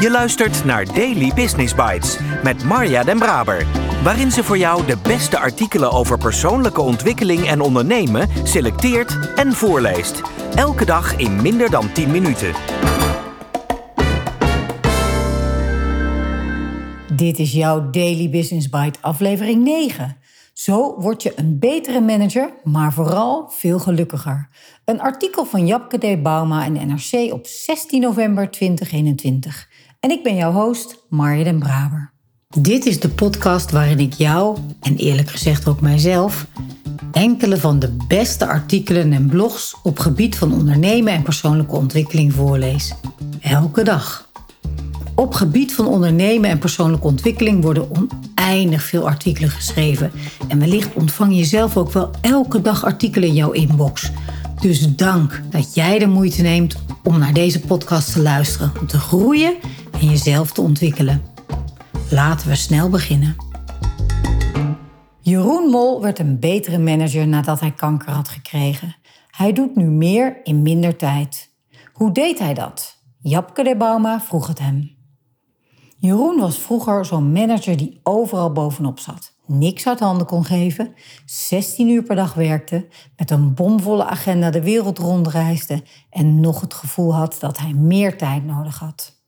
Je luistert naar Daily Business Bites met Marja Den Braber, waarin ze voor jou de beste artikelen over persoonlijke ontwikkeling en ondernemen selecteert en voorleest. Elke dag in minder dan 10 minuten. Dit is jouw Daily Business Bite aflevering 9. Zo word je een betere manager, maar vooral veel gelukkiger. Een artikel van Japke D. Bauma en NRC op 16 november 2021. En ik ben jouw host, Marja den Braber. Dit is de podcast waarin ik jou, en eerlijk gezegd ook mijzelf, enkele van de beste artikelen en blogs op gebied van ondernemen en persoonlijke ontwikkeling voorlees. Elke dag. Op gebied van ondernemen en persoonlijke ontwikkeling worden oneindig veel artikelen geschreven. En wellicht ontvang je zelf ook wel elke dag artikelen in jouw inbox. Dus dank dat jij de moeite neemt om naar deze podcast te luisteren, om te groeien en jezelf te ontwikkelen. Laten we snel beginnen. Jeroen Mol werd een betere manager nadat hij kanker had gekregen. Hij doet nu meer in minder tijd. Hoe deed hij dat? Japke de Bauma vroeg het hem. Jeroen was vroeger zo'n manager die overal bovenop zat. Niks uit handen kon geven, 16 uur per dag werkte, met een bomvolle agenda de wereld rondreisde en nog het gevoel had dat hij meer tijd nodig had.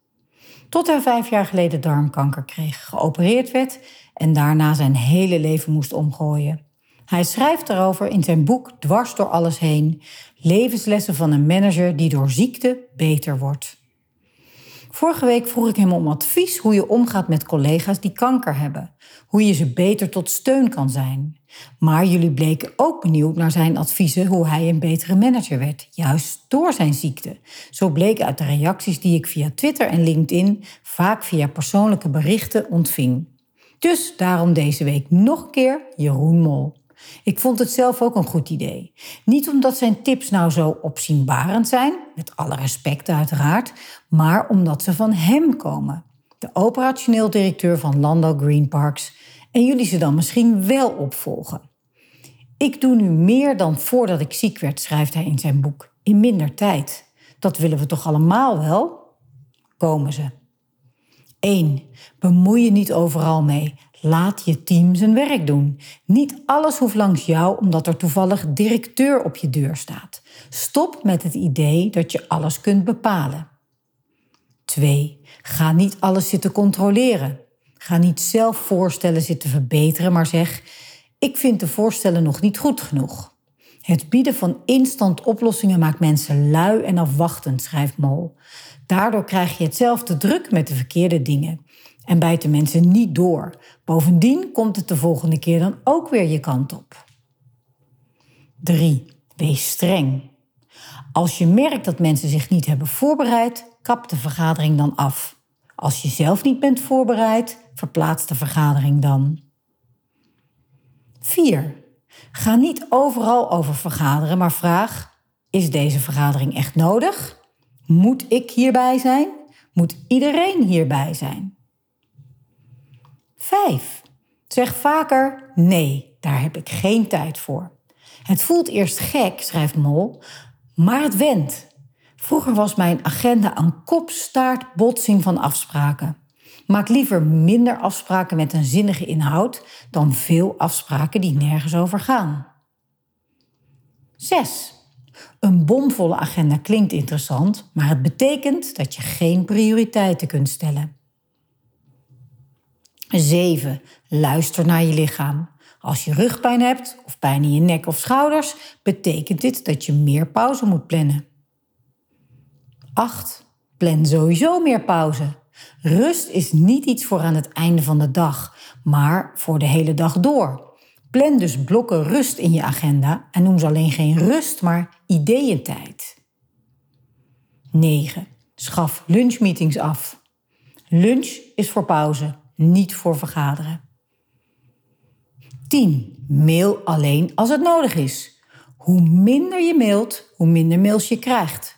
Tot hij vijf jaar geleden darmkanker kreeg, geopereerd werd en daarna zijn hele leven moest omgooien. Hij schrijft erover in zijn boek Dwars door alles heen: Levenslessen van een manager die door ziekte beter wordt. Vorige week vroeg ik hem om advies hoe je omgaat met collega's die kanker hebben. Hoe je ze beter tot steun kan zijn. Maar jullie bleken ook benieuwd naar zijn adviezen hoe hij een betere manager werd, juist door zijn ziekte. Zo bleek uit de reacties die ik via Twitter en LinkedIn, vaak via persoonlijke berichten, ontving. Dus daarom deze week nog een keer Jeroen Mol. Ik vond het zelf ook een goed idee. Niet omdat zijn tips nou zo opzienbarend zijn, met alle respect uiteraard, maar omdat ze van hem komen. De operationeel directeur van Landau Green Parks. En jullie ze dan misschien wel opvolgen. Ik doe nu meer dan voordat ik ziek werd, schrijft hij in zijn boek. In minder tijd. Dat willen we toch allemaal wel? Komen ze. 1. Bemoei je niet overal mee. Laat je team zijn werk doen. Niet alles hoeft langs jou omdat er toevallig directeur op je deur staat. Stop met het idee dat je alles kunt bepalen. 2. Ga niet alles zitten controleren. Ga niet zelf voorstellen zitten verbeteren, maar zeg: Ik vind de voorstellen nog niet goed genoeg. Het bieden van instant oplossingen maakt mensen lui en afwachtend, schrijft Mol. Daardoor krijg je het zelf te druk met de verkeerde dingen en bijten mensen niet door. Bovendien komt het de volgende keer dan ook weer je kant op. 3. Wees streng. Als je merkt dat mensen zich niet hebben voorbereid, kap de vergadering dan af. Als je zelf niet bent voorbereid, verplaats de vergadering dan. 4. Ga niet overal over vergaderen, maar vraag: is deze vergadering echt nodig? Moet ik hierbij zijn? Moet iedereen hierbij zijn? 5. Zeg vaker nee, daar heb ik geen tijd voor. Het voelt eerst gek, schrijft Mol, maar het wendt. Vroeger was mijn agenda een kopstaart botsing van afspraken. Maak liever minder afspraken met een zinnige inhoud dan veel afspraken die nergens over gaan. 6. Een bomvolle agenda klinkt interessant, maar het betekent dat je geen prioriteiten kunt stellen. 7. Luister naar je lichaam. Als je rugpijn hebt of pijn in je nek of schouders, betekent dit dat je meer pauze moet plannen. 8. Plan sowieso meer pauze. Rust is niet iets voor aan het einde van de dag, maar voor de hele dag door. Plan dus blokken rust in je agenda en noem ze alleen geen rust, maar ideeëntijd. 9. Schaf lunchmeetings af. Lunch is voor pauze niet voor vergaderen. 10. Mail alleen als het nodig is. Hoe minder je mailt, hoe minder mails je krijgt.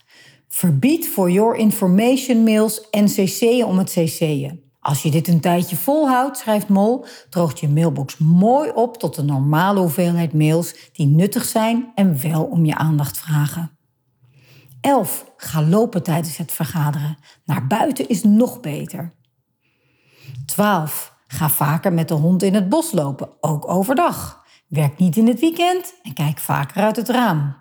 Verbied voor your information mails en cc'en om het cc'en. Als je dit een tijdje volhoudt, schrijft Mol, droogt je mailbox mooi op tot de normale hoeveelheid mails die nuttig zijn en wel om je aandacht vragen. 11. Ga lopen tijdens het vergaderen. Naar buiten is nog beter. 12. Ga vaker met de hond in het bos lopen, ook overdag. Werk niet in het weekend en kijk vaker uit het raam.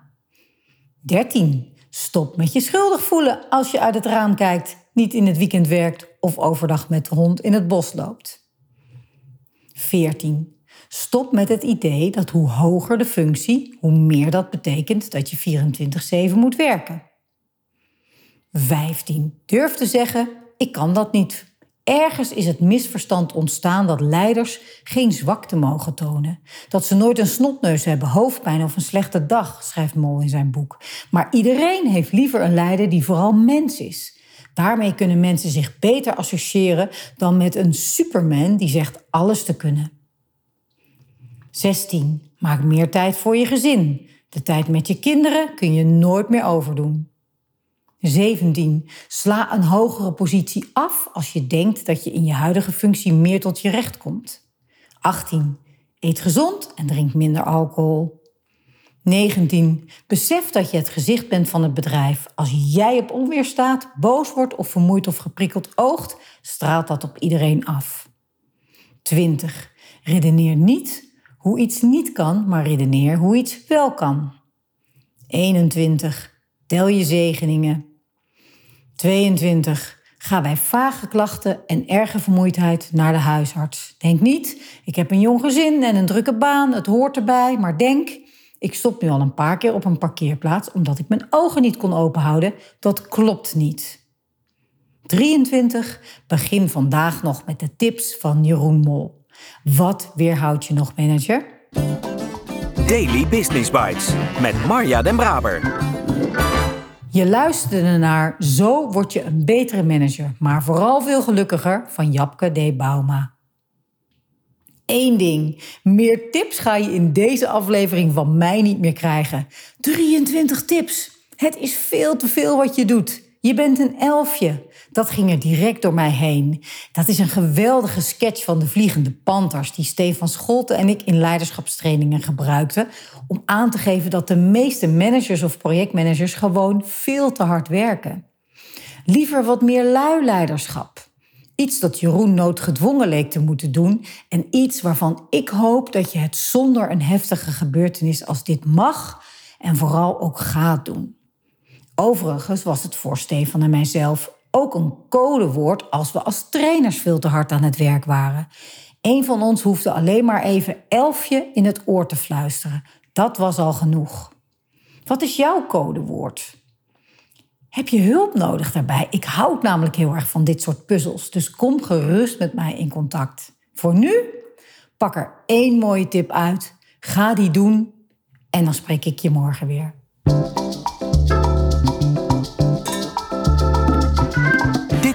13. Stop met je schuldig voelen als je uit het raam kijkt, niet in het weekend werkt of overdag met de hond in het bos loopt. 14. Stop met het idee dat hoe hoger de functie, hoe meer dat betekent dat je 24-7 moet werken. 15. Durf te zeggen: ik kan dat niet. Ergens is het misverstand ontstaan dat leiders geen zwakte mogen tonen. Dat ze nooit een snotneus hebben, hoofdpijn of een slechte dag, schrijft Mol in zijn boek. Maar iedereen heeft liever een leider die vooral mens is. Daarmee kunnen mensen zich beter associëren dan met een superman die zegt alles te kunnen. 16. Maak meer tijd voor je gezin. De tijd met je kinderen kun je nooit meer overdoen. 17. Sla een hogere positie af als je denkt dat je in je huidige functie meer tot je recht komt. 18. Eet gezond en drink minder alcohol. 19. Besef dat je het gezicht bent van het bedrijf. Als jij op onweer staat, boos wordt of vermoeid of geprikkeld oogt, straalt dat op iedereen af. 20. Redeneer niet hoe iets niet kan, maar redeneer hoe iets wel kan. 21. Tel je zegeningen. 22. Ga bij vage klachten en erge vermoeidheid naar de huisarts. Denk niet, ik heb een jong gezin en een drukke baan, het hoort erbij, maar denk, ik stop nu al een paar keer op een parkeerplaats omdat ik mijn ogen niet kon openhouden. Dat klopt niet. 23. Begin vandaag nog met de tips van Jeroen Mol. Wat weerhoudt je nog, manager? Daily Business Bites met Marja Den Braber. Je luisterde naar Zo word je een betere manager, maar vooral veel gelukkiger van Japke D. Bauma. Eén ding, meer tips ga je in deze aflevering van mij niet meer krijgen. 23 tips. Het is veel te veel wat je doet. Je bent een elfje. Dat ging er direct door mij heen. Dat is een geweldige sketch van de Vliegende Panthers... die Stefan Scholte en ik in leiderschapstrainingen gebruikten... om aan te geven dat de meeste managers of projectmanagers... gewoon veel te hard werken. Liever wat meer lui leiderschap. Iets dat Jeroen noodgedwongen leek te moeten doen... en iets waarvan ik hoop dat je het zonder een heftige gebeurtenis als dit mag... en vooral ook gaat doen. Overigens was het voor Stefan en mijzelf ook een codewoord als we als trainers veel te hard aan het werk waren. Een van ons hoefde alleen maar even elfje in het oor te fluisteren. Dat was al genoeg. Wat is jouw codewoord? Heb je hulp nodig daarbij? Ik houd namelijk heel erg van dit soort puzzels, dus kom gerust met mij in contact. Voor nu, pak er één mooie tip uit, ga die doen en dan spreek ik je morgen weer.